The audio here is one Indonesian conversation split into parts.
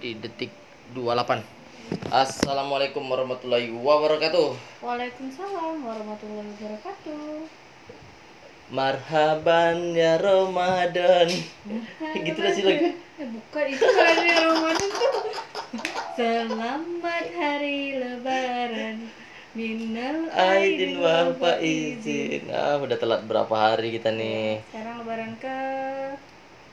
di detik 28 Assalamualaikum warahmatullahi wabarakatuh. Waalaikumsalam warahmatullahi wabarakatuh. Marhaban ya Ramadan. Gitu lah sih lagu Eh, bukan itu hari Ramadan tuh. Selamat hari Lebaran. Minal Aidin wal faizin. Ah udah telat berapa hari kita nih? Sekarang Lebaran ke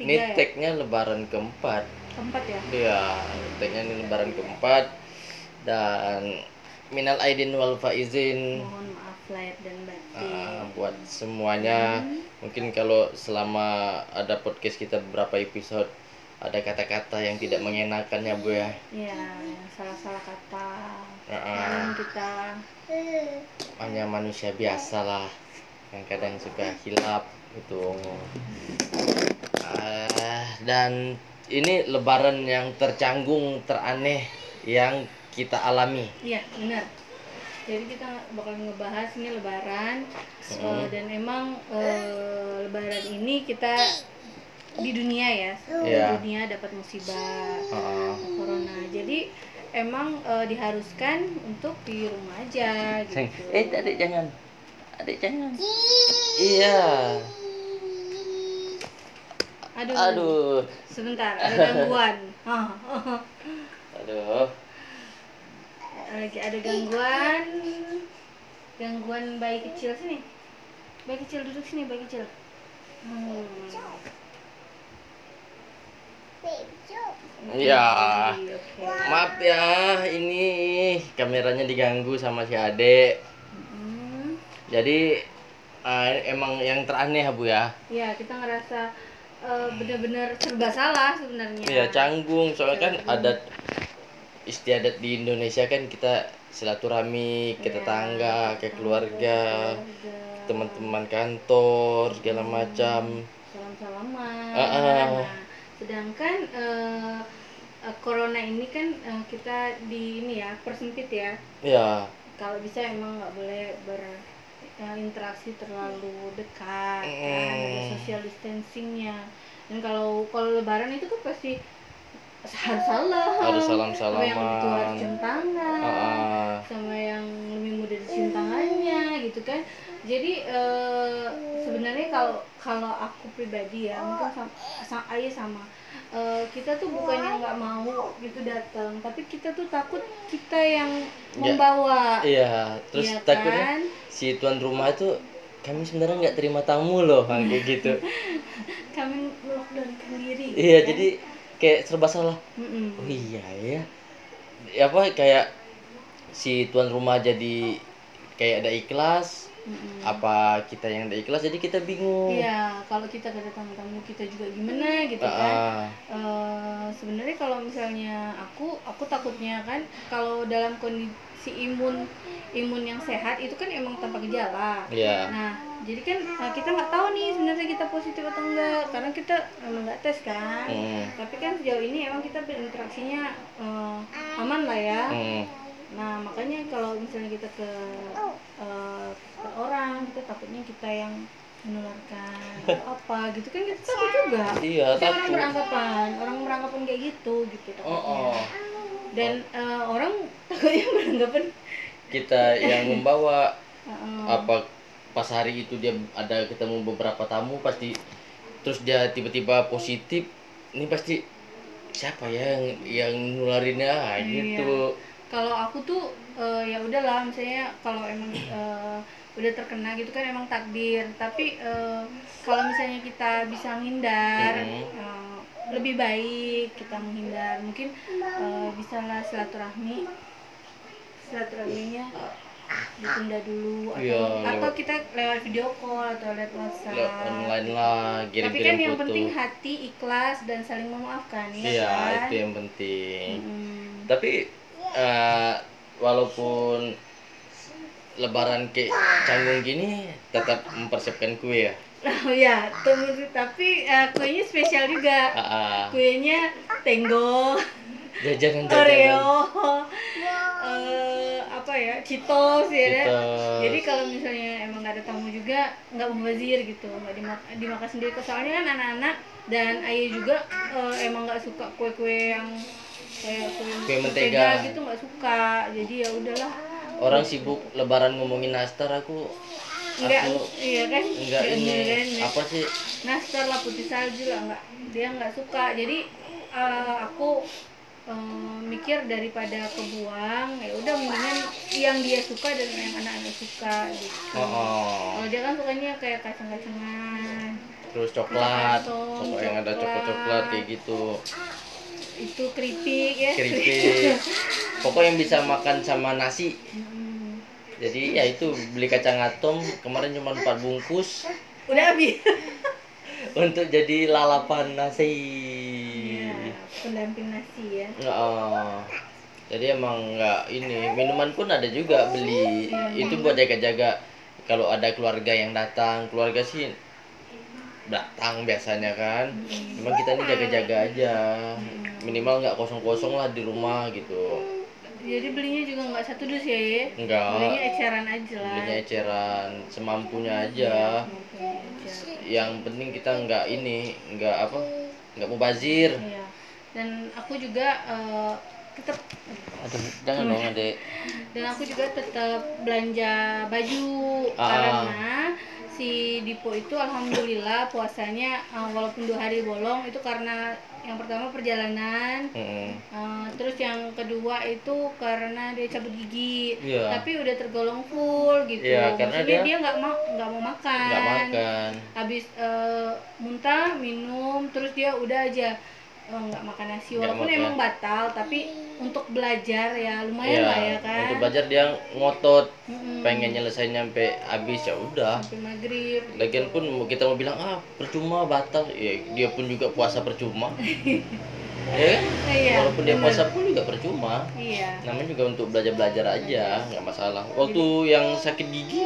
Ini tiga ya? tagnya lebaran keempat Keempat ya? Iya tagnya ini lebaran keempat Dan Minal Aidin wal faizin Mohon maaf lahir dan batin. Ah, buat semuanya mungkin kalau selama ada podcast kita beberapa episode ada kata-kata yang tidak mengenakan ya bu ya Ya, yang salah-salah kata. Ah. Kadang kita hanya manusia biasa lah yang kadang suka hilap gitu Ah, dan ini lebaran yang tercanggung teraneh yang kita alami. Iya, benar. Jadi kita bakal ngebahas ini Lebaran. Eh, dan emang eh, Lebaran ini kita di dunia ya, Iya. di dunia dapat musibah Ah, corona. Jadi emang eh, diharuskan untuk di rumah aja gitu. eh adik jangan. Adik jangan. Iya Aduh, aduh sebentar ada gangguan. Ah, aduh lagi ada gangguan, gangguan bayi kecil sini. Bayi kecil duduk sini, bayi kecil. Hmm. Iya. Oke. Maaf ya, ini kameranya diganggu sama si Ade. Hmm. Jadi eh, emang yang teraneh Bu ya. Ya, kita ngerasa eh, benar-benar serba salah sebenarnya. Iya, canggung. Soalnya kan adat istiadat di Indonesia kan kita silaturahmi ke Iya, tetangga, ke keluarga, teman-teman kantor, segala macam. Salam-salaman. Ah. Nah, sedangkan eh, corona ini kan eh, kita di ini ya persempit ya. Ya, Kalau bisa emang nggak boleh berinteraksi terlalu dekat, kan? Mm. ada social distancingnya. Dan kalau kalau Lebaran itu kan pasti harus salam, harus sama yang tua cium tangan, ah. sama yang lebih muda dicium tangannya gitu kan. Jadi eh, sebenarnya kalau kalau aku pribadi ya mungkin sama, sama ayah sama eh, kita tuh bukannya nggak mau gitu datang, tapi kita tuh takut kita yang Ya. membawa. Iya, terus takutnya kan? si tuan rumah itu kami sebenarnya nggak terima tamu loh kayak gitu. Kami melockdownkan diri. Iya, kan? jadi kayak serba salah. Mm-mm. Oh iya ya. Ya apa kayak si tuan rumah jadi kayak ada ikhlas, Mm-mm. apa kita yang ada ikhlas jadi kita bingung. Iya, kalau kita gak ada tamu-tamu kita juga gimana gitu Ah, kan. Eh, sebenarnya kalau misalnya aku aku takutnya kan kalau dalam kondisi imun imun yang sehat itu kan emang tanpa gejala Iya. nah jadi kan eh, kita nggak tahu nih sebenarnya kita positif atau enggak karena kita emang nggak tes kan Hmm. tapi kan sejauh ini emang kita berinteraksinya eh, aman lah ya Hmm. nah makanya kalau misalnya kita ke, eh, ke orang kita takutnya kita yang menularkan atau apa gitu kan kita takut juga Iya, Pasti orang takut. beranggapan orang beranggapan kayak gitu gitu Oh, takutnya oh. dan eh, orang takutnya beranggapan Kita yang membawa eh, apa pas hari itu dia ada ketemu beberapa tamu pasti terus dia tiba-tiba positif ini pasti siapa ya yang yang nularinnya Ah, Iya. Kalau aku tuh eh, ya udahlah misalnya kalau emang eh, udah terkena gitu kan emang takdir. Tapi eh, kalau misalnya kita bisa menghindar eh, lebih baik kita menghindar. Mungkin eh, bisa lah silaturahmi. Silaturahminya ditunda dulu. Atau Iya, atau lewat- kita lewat video call atau lewat WhatsApp. Lewat online lah tapi kirim-kirim kan yang foto. penting hati ikhlas dan saling memaafkan ya iya kan? itu yang penting. Mm. tapi eh, walaupun lebaran kayak canggung gini tetap mempersiapkan kue ya Oh ya, tapi eh, kuenya spesial juga. Ah, ah. Kuenya Tenggo, jajanan Oreo, jajanan eh, apa ya, Cheetos ya. kan? Cheetos. Jadi kalau misalnya emang nggak ada tamu juga nggak mubazir gitu, nggak dimak- dimakan sendiri. Soalnya kan anak-anak dan ayah juga eh, emang nggak suka kue-kue yang kayak kue, mentega. gitu nggak suka. Jadi ya udahlah. Orang sibuk lebaran ngomongin nastar aku enggak aku iya kan? enggak Nggak ini. beneran ya. apa sih? Nastar lah putih salju lah enggak dia nggak suka. Jadi eh, aku eh, mikir daripada kebuang ya udah mendingan yang dia suka dan yang anak-anak suka gitu. Oh, oh. kalau dia kan sukanya kayak kacang-kacangan. Terus coklat. Asam, coklat yang ada coklat. coklat coklat kayak gitu itu keripik ya. Keripik. Pokok yang bisa makan sama nasi. Hmm. jadi ya itu beli kacang atom. Kemarin cuma 4 bungkus. Udah habis. Untuk jadi lalapan nasi. Iya, pendamping nasi ya. Oh. jadi emang nggak ini minuman pun ada juga beli. Iya, itu buat jaga-jaga kalau ada keluarga yang datang keluarga sih datang biasanya kan. Cuma kita ini jaga-jaga aja minimal nggak kosong-kosong lah di rumah gitu. Jadi belinya juga nggak satu dus ya ya enggak belinya eceran aja lah. Belinya eceran semampunya aja. yang penting kita nggak ini nggak apa nggak mubazir. Iya. dan aku juga eh, tetap aduh jangan dong adek dan aku juga tetap belanja baju. Ah. karena si Dipo itu alhamdulillah puasanya eh, walaupun dua hari bolong itu karena yang pertama perjalanan Mm-mm. eh, terus yang kedua itu karena dia cabut gigi Iya. tapi udah tergolong full gitu Iya, karena maksudnya dia- nggak mau nggak mau makan nggak makan habis eh, muntah minum terus dia udah aja eh, nggak makan nasi walaupun makan. emang batal tapi untuk belajar ya lumayan Iya, lah ya kan? untuk belajar dia ngotot Mm-mm. pengen nyelesain sampai habis ya udah. Sampai maghrib. Lagian pun kita mau bilang ah percuma batal. Ya dia pun juga puasa percuma. Ya kan? iya walaupun dia bener. puasa pun juga percuma. Iya. Namanya juga untuk belajar belajar aja nggak masalah. Waktu yang sakit gigi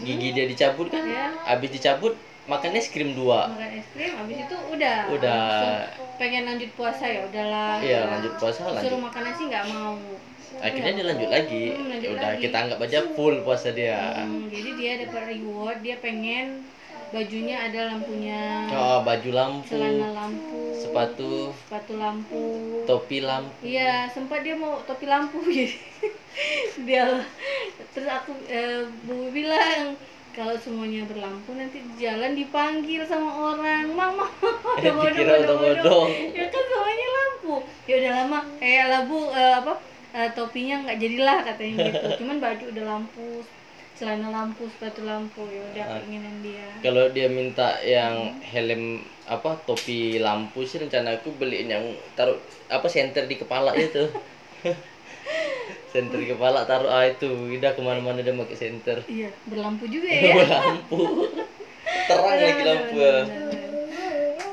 gigi dia dicabut kan? Ya habis dicabut makan es krim dua. Makan es krim habis itu udah. Udah. pengen lanjut puasa ya udahlah. Iya lanjut puasa suruh lanjut. makan nasi nggak mau. Akhirnya dia lanjut lagi. Hmm, lanjut ya udah lagi. kita anggap aja full puasa dia. Hmm, jadi dia dapat reward dia pengen bajunya ada lampunya. Oh baju lampu celana lampu sepatu. sepatu lampu. Topi lampu. Iya sempat dia mau topi lampu jadi dia terus aku eh, bu bilang kalau semuanya berlampu nanti di jalan dipanggil sama orang. Mama dikira odong-odong ya kan semuanya lampu. Ya udah lama. Kayak labu eh, apa eh, topinya nggak jadilah katanya gitu. Cuman baju udah lampu celana lampu sepatu lampu. Ya udah Ah. keinginan dia. Kalau dia minta yang helm apa topi lampu sih rencana aku beliin yang taruh apa senter di kepala itu senter kepala taruh ah itu udah ke mana-mana dia pakai senter. Iya berlampu juga ya. Lampu terang lagi lampu.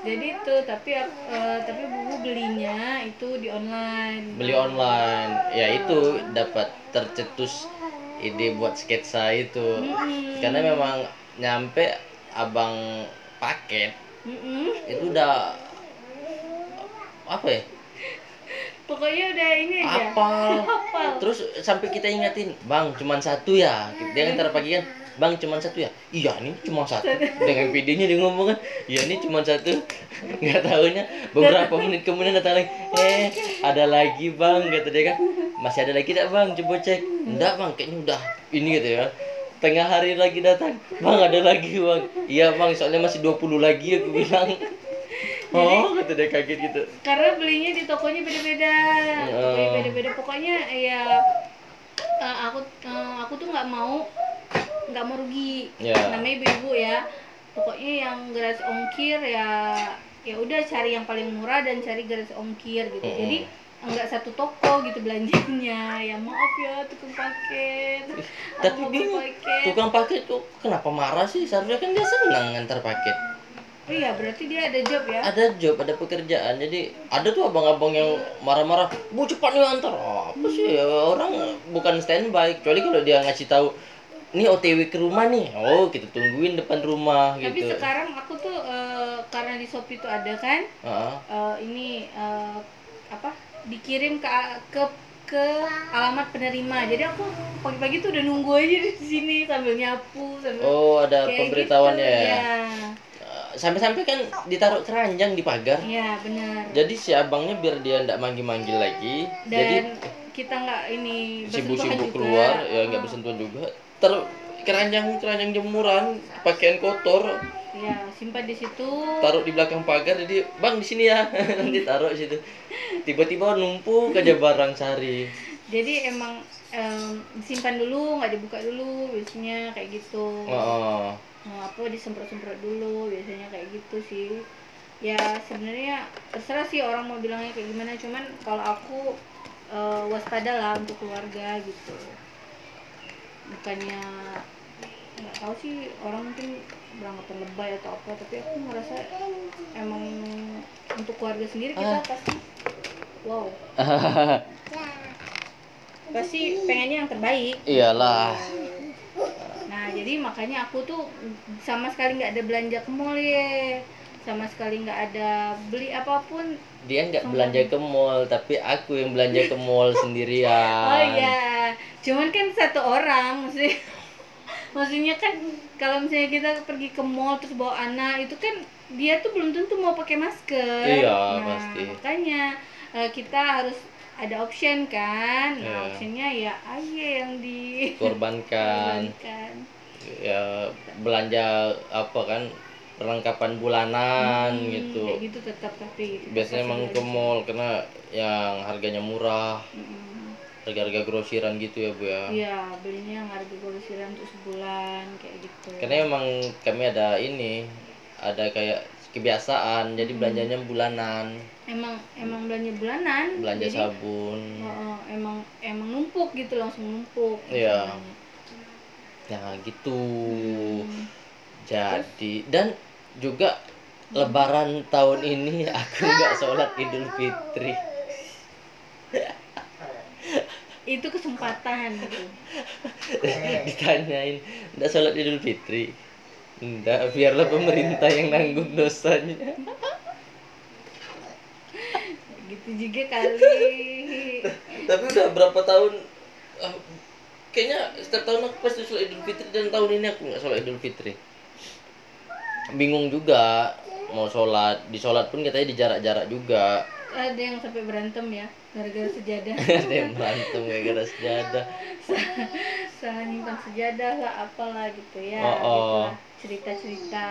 jadi itu tapi eh, tapi bubu belinya itu di online. Beli online. Ya itu dapat tercetus ide buat sketsa itu. Karena memang nyampe abang paket itu udah apa ya pokoknya udah ini aja. Apal. Terus sampai kita ingatin bang cuman satu ya. Dia kan pagi kan bang cuman satu ya? Iya ini cuma satu. Dengan PD-nya dia ngomong kan. Iya ini cuma satu. Nggak tahunya beberapa menit kemudian datang lagi eh ada lagi bang kata dia kan. Masih ada lagi tidak bang? Coba cek. Enggak bang kayaknya udah ini gitu ya tengah hari lagi datang. Bang ada lagi bang. Iya bang soalnya masih 20 lagi aku bilang oh kata dia kaget gitu. karena belinya di tokonya beda-beda. Oh. Beli beda-beda. Pokoknya ya eh, aku eh, aku tuh nggak mau nggak mau rugi. Ya. namanya ibu-ibu ya. Pokoknya yang gratis ongkir ya ya udah cari yang paling murah dan cari gratis ongkir gitu. Mm-mm. jadi enggak satu toko gitu belanjanya. Ya maaf ya tukang paket. Tapi bingung. paket. tukang paket tuh kenapa marah sih? Seharusnya kan dia senang ngantar paket iya berarti dia ada job ya? Ada job ada pekerjaan. Jadi ada tuh abang-abang yang marah-marah bu cepat nih antar. Apa sih ya, orang bukan standby. Kecuali kalau dia ngasih tahu ini OTW ke rumah nih. Oh kita tungguin depan rumah tapi gitu. sekarang aku tuh eh, karena di shopee tuh ada kan Ah, eh, ini eh, apa dikirim ke ke ke alamat penerima. Jadi aku pagi-pagi tuh udah nunggu aja di sini sambil nyapu sambil oh ada pemberitahuannya gitu. ya? Ya. Sampai-sampai kan ditaruh keranjang di pagar. Iya benar. Jadi si abangnya biar dia ndak manggil-manggil lagi jadi dan kita nggak ini sibuk-sibuk juga. keluar ya nggak Ah, bersentuhan juga. Ter keranjang keranjang jemuran pakaian kotor. Ya simpan di situ. Taruh di belakang pagar jadi bang di sini ya. Nanti taruh di situ. Tiba-tiba numpuk aja barang sari jadi emang em, disimpan dulu nggak dibuka dulu biasanya kayak gitu. Oh, Nah, apa disemprot-semprot dulu biasanya kayak gitu sih. Ya sebenarnya terserah sih orang mau bilangnya kayak gimana cuman kalau aku eh, waspada lah untuk keluarga gitu. Bukannya nggak tahu sih orang mungkin beranggapan lebay atau apa tapi aku merasa emang untuk keluarga sendiri kita Ah. pasti wow pasti pengennya yang terbaik iyalah Nah, jadi makanya aku tuh sama sekali nggak ada belanja ke mall ya. Sama sekali nggak ada beli apa pun. dia nggak belanja ke mall tapi aku yang belanja ke mall sendirian Oh iya. Cuman kan satu orang maksudnya. Maksudnya kan kalau misalnya kita pergi ke mall terus bawa anak itu kan dia tuh belum tentu mau pakai masker. Iya, nah, pasti. Makanya eh, kita harus ada option kan. Nah, Iya. optionnya ya aja yang di korbankan ya belanja apa kan perlengkapan bulanan Hmm, gitu Kayak gitu tetap tapi biasanya emang ke mall karena yang harganya murah Mm-mm. harga-harga grosiran gitu ya bu ya Iya, belinya yang harga grosiran untuk sebulan kayak gitu. karena emang kami ada ini ada kayak kebiasaan jadi belanjanya bulanan emang emang belanja bulanan. belanja jadi, sabun oh, emang emang numpuk gitu langsung numpuk. Iya. masalahnya. ya gitu Hmm. jadi dan juga lebaran tahun ini aku nggak sholat idul fitri Itu kesempatan gitu. ditanyain nggak sholat idul fitri Enggak, biarlah pemerintah yang nanggung dosanya. Gitu juga kali. Tapi udah berapa tahun ah, kayaknya setiap tahun aku pasti sholat idul fitri dan tahun ini aku nggak sholat idul fitri. Bingung juga mau sholat, di sholat pun katanya di jarak-jarak juga. Ada yang sampai berantem ya gara-gara sejadah. Ada yang berantem gara-gara sejadah. Salah nyimpan sejadah lah apalah gitu ya. Oh, oh. Gitulah cerita-cerita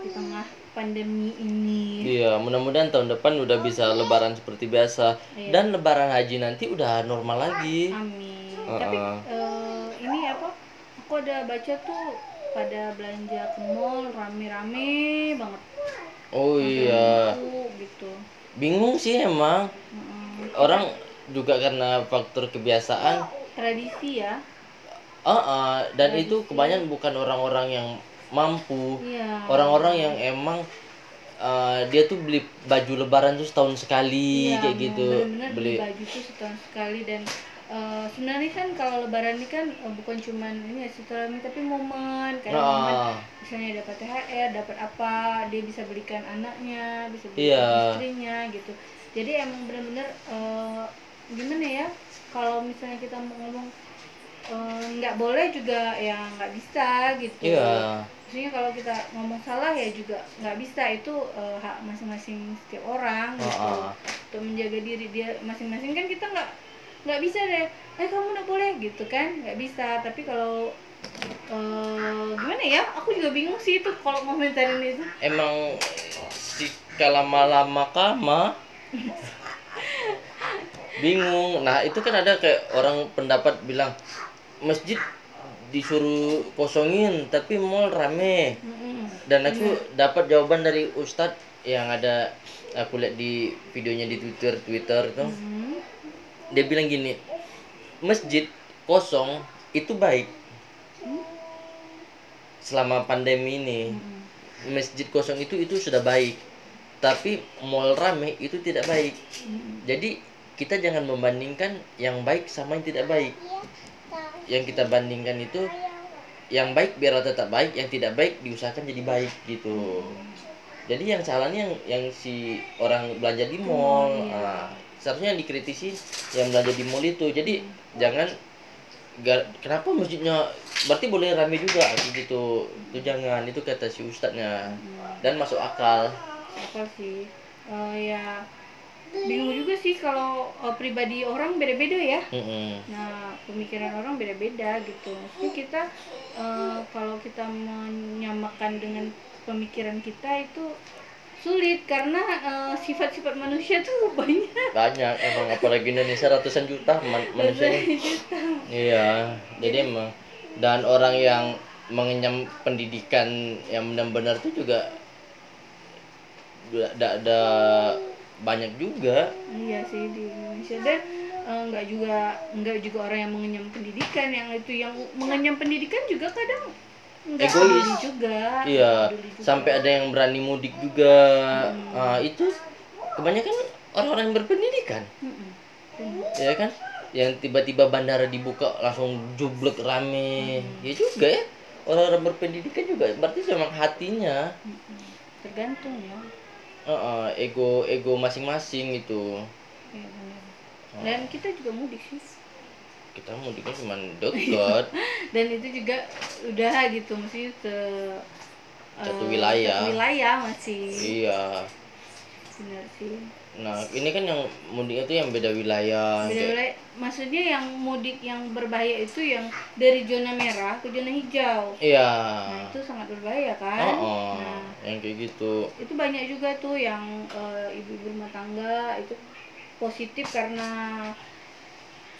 di tengah pandemi ini. Iya, mudah-mudahan tahun depan udah bisa lebaran seperti biasa. Iya. Dan lebaran haji nanti udah normal lagi. Amin. Uh-uh. Tapi eh, ini apa? Aku ada baca tuh pada belanja ke mall rame-rame banget. Oh iya. Gitu. Bingung sih emang. Mm-mm. Orang juga karena faktor kebiasaan Tradisi ya. Ah, ah, dan itu kebanyakan bukan orang-orang yang mampu, Iya. orang-orang yang emang eh, dia tuh beli baju lebaran tuh setahun sekali Iya, kayak gitu, benar-benar beli baju tuh setahun sekali dan eh, sebenarnya kan kalau lebaran ini kan eh, bukan cuman ini ya silaturahmi tapi momen kayak momen Nah, misalnya dapat THR, dapat apa, dia bisa belikan anaknya, bisa belikan Iya. istrinya gitu. Jadi emang benar-benar eh, gimana ya? Kalau misalnya kita mau ngomong nggak boleh juga ya nggak bisa gitu. iya, Maksudnya kalau kita ngomong salah ya juga nggak bisa itu eh, hak masing-masing setiap orang gitu. Ah, ah. Untuk menjaga diri dia masing-masing kan kita nggak nggak bisa deh. Eh kamu nggak boleh gitu kan? Nggak bisa. Tapi kalau eh, gimana ya? Aku juga bingung sih itu kalau komentarin itu. emang si kalama-lama kama bingung. Nah itu kan ada kayak orang pendapat bilang masjid disuruh kosongin tapi mall rame. Dan aku dapat jawaban dari ustadz yang ada aku lihat di videonya di twitter twitter itu. Mhm. dia bilang gini masjid kosong itu baik selama pandemi ini. Mhm. masjid kosong itu itu sudah baik tapi mall rame itu tidak baik. Jadi kita jangan membandingkan yang baik sama yang tidak baik yang kita bandingkan itu yang baik biarlah tetap baik yang tidak baik diusahakan jadi baik gitu. Jadi yang salahnya yang yang si orang belanja di mall iya. nah, seharusnya yang dikritisi yang belanja di mall itu. Jadi jangan ga- kenapa masjidnya berarti boleh rame juga gitu. Itu jangan itu kata si ustadznya. Hmm, dan masuk akal. Apa sih. Eh, ya bingung juga sih kalau eh, pribadi orang beda-beda ya Mm-mm. Nah, pemikiran orang beda-beda gitu. Maksudnya kita eh, kalau kita menyamakan dengan pemikiran kita itu sulit karena eh, sifat-sifat manusia tuh banyak. banyak emang apalagi Indonesia ratusan juta man- manusianya iya jadi emang dan orang yang mengenyam pendidikan yang benar-benar itu juga ada ada banyak juga Iya sih di Indonesia dan eh, nggak juga nggak juga orang yang mengenyam pendidikan yang itu yang mengenyam pendidikan juga kadang nggak Egois. juga. iya juga. sampai ada yang berani mudik juga Ah, itu kebanyakan orang-orang yang berpendidikan Mm-mm. Benar. ya kan yang tiba-tiba bandara dibuka langsung jublek rame ya juga ya orang-orang berpendidikan juga berarti memang hatinya Mm-mm. Tergantung ya. Heeh, ego ego masing-masing gitu Iya benar. Dan kita juga mudik sih. kita mudiknya cuma dekat Dan itu juga udah gitu mesti ke Satu eh, wilayah. satu wilayah masih. iya Benar sih. Nah ini kan yang mudiknya tuh yang beda wilayah Beda kayak- wilayah, maksudnya yang mudik yang berbahaya itu yang dari zona merah ke zona hijau. iya. Nah, itu sangat berbahaya kan? Oh, Nah, yang kayak gitu. itu banyak juga tuh yang eh, ibu-ibu rumah tangga itu positif karena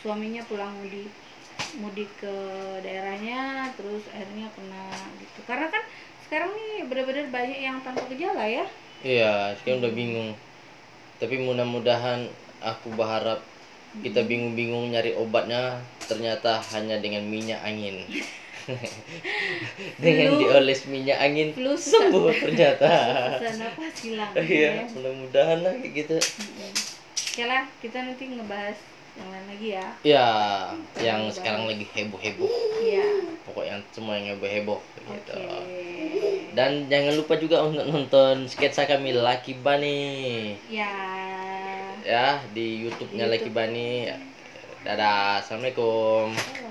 suaminya pulang mudik mudik ke daerahnya terus akhirnya kena gitu. Karena kan sekarang nih benar-benar banyak yang tanpa gejala ya. Iya sekarang udah bingung tapi mudah-mudahan aku berharap kita bingung-bingung nyari obatnya ternyata hanya dengan minyak angin. Dengan Flu. dioles minyak angin Flu sembuh ternyata. Sesak napas hilang. Iya ya. mudah-mudahan lah kayak gitu. Mm-mm. Oke lah kita nanti ngebahas yang lain lagi ya. Ya yang sekarang lagi heboh-heboh. Iya. Pokoknya semua yang heboh-heboh gitu. Oke dan jangan lupa juga untuk nonton sketsa kami Lucky Bunny ya. Ya di YouTube-nya Di Lucky Bunny dadah assalamualaikum. Halo.